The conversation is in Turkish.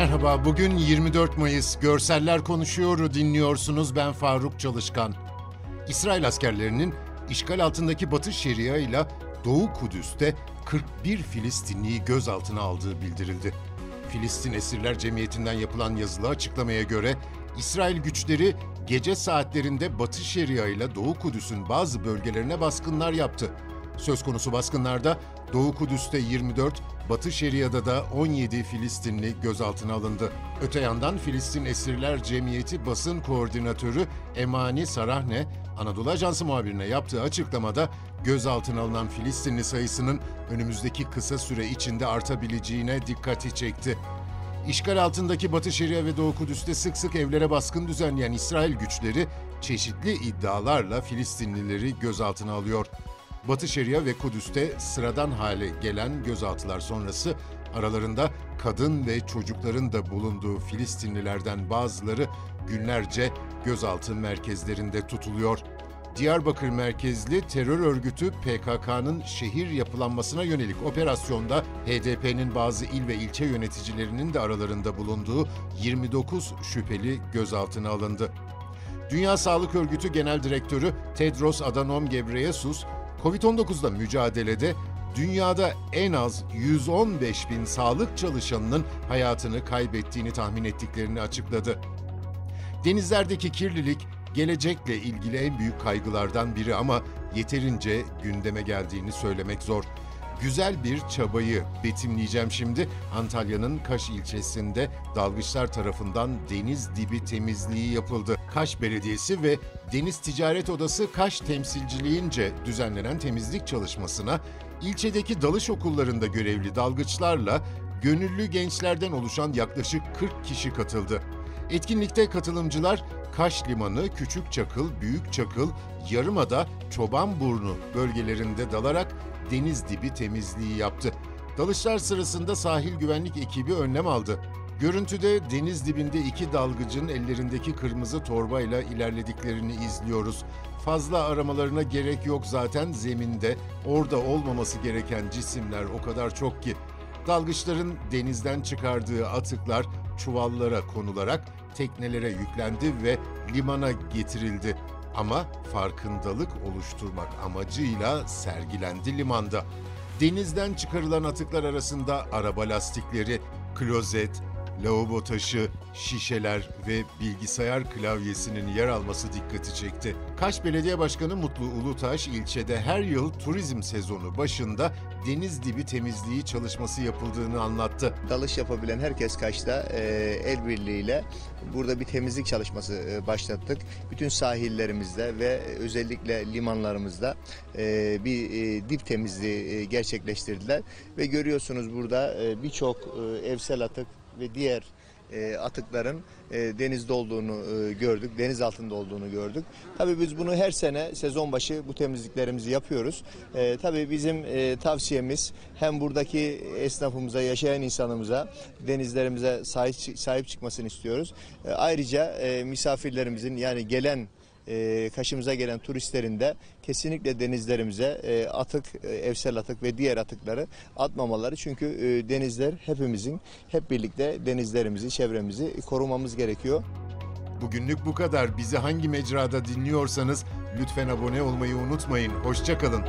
Merhaba, bugün 24 Mayıs. Görseller konuşuyor, dinliyorsunuz. Ben Faruk Çalışkan. İsrail askerlerinin işgal altındaki Batı Şeria ile Doğu Kudüs'te 41 Filistinliyi gözaltına aldığı bildirildi. Filistin Esirler Cemiyeti'nden yapılan yazılı açıklamaya göre İsrail güçleri gece saatlerinde Batı Şeria ile Doğu Kudüs'ün bazı bölgelerine baskınlar yaptı. Söz konusu baskınlarda Doğu Kudüs'te 24, Batı Şeria'da da 17 Filistinli gözaltına alındı. Öte yandan Filistin Esirler Cemiyeti basın koordinatörü Emani Sarahne, Anadolu Ajansı muhabirine yaptığı açıklamada gözaltına alınan Filistinli sayısının önümüzdeki kısa süre içinde artabileceğine dikkati çekti. İşgal altındaki Batı Şeria ve Doğu Kudüs'te sık sık evlere baskın düzenleyen İsrail güçleri çeşitli iddialarla Filistinlileri gözaltına alıyor. Batı Şeria ve Kudüs'te sıradan hale gelen gözaltılar sonrası aralarında kadın ve çocukların da bulunduğu Filistinlilerden bazıları günlerce gözaltı merkezlerinde tutuluyor. Diyarbakır merkezli terör örgütü PKK'nın şehir yapılanmasına yönelik operasyonda HDP'nin bazı il ve ilçe yöneticilerinin de aralarında bulunduğu 29 şüpheli gözaltına alındı. Dünya Sağlık Örgütü Genel Direktörü Tedros Adhanom Ghebreyesus, Covid-19'la mücadelede dünyada en az 115 bin sağlık çalışanının hayatını kaybettiğini tahmin ettiklerini açıkladı. Denizlerdeki kirlilik gelecekle ilgili en büyük kaygılardan biri ama yeterince gündeme geldiğini söylemek zor. Güzel bir çabayı betimleyeceğim şimdi. Antalya'nın Kaş ilçesinde dalgıçlar tarafından deniz dibi temizliği yapıldı. Kaş Belediyesi ve Deniz Ticaret Odası Kaş temsilciliğince düzenlenen temizlik çalışmasına ilçedeki dalış okullarında görevli dalgıçlarla gönüllü gençlerden oluşan yaklaşık 40 kişi katıldı. Etkinlikte katılımcılar Kaş Limanı, Küçük Çakıl, Büyük Çakıl, Yarımada, Çobanburnu bölgelerinde dalarak deniz dibi temizliği yaptı. Dalışlar sırasında sahil güvenlik ekibi önlem aldı. Görüntüde deniz dibinde iki dalgıcın ellerindeki kırmızı torbayla ilerlediklerini izliyoruz. Fazla aramalarına gerek yok zaten zeminde. Orada olmaması gereken cisimler o kadar çok ki. Dalgıçların denizden çıkardığı atıklar çuvallara konularak teknelere yüklendi ve limana getirildi. Ama farkındalık oluşturmak amacıyla sergilendi limanda. Denizden çıkarılan atıklar arasında araba lastikleri, klozet, lavabo taşı, şişeler ve bilgisayar klavyesinin yer alması dikkati çekti. Kaş Belediye Başkanı Mutlu Ulutaş ilçede her yıl turizm sezonu başında deniz dibi temizliği çalışması yapıldığını anlattı. Dalış yapabilen herkes Kaş'ta e, el birliğiyle burada bir temizlik çalışması e, başlattık. Bütün sahillerimizde ve özellikle limanlarımızda e, bir e, dip temizliği e, gerçekleştirdiler. Ve görüyorsunuz burada e, birçok e, evsel atık ve diğer e, atıkların e, denizde olduğunu e, gördük, deniz altında olduğunu gördük. Tabii biz bunu her sene sezon başı bu temizliklerimizi yapıyoruz. E, tabii bizim e, tavsiyemiz hem buradaki esnafımıza, yaşayan insanımıza, denizlerimize sahip, sahip çıkmasını istiyoruz. E, ayrıca e, misafirlerimizin yani gelen e, kaşımıza gelen turistlerin de kesinlikle denizlerimize e, atık, e, evsel atık ve diğer atıkları atmamaları. Çünkü denizler hepimizin hep birlikte denizlerimizi, çevremizi korumamız gerekiyor. Bugünlük bu kadar. Bizi hangi mecrada dinliyorsanız lütfen abone olmayı unutmayın. Hoşçakalın.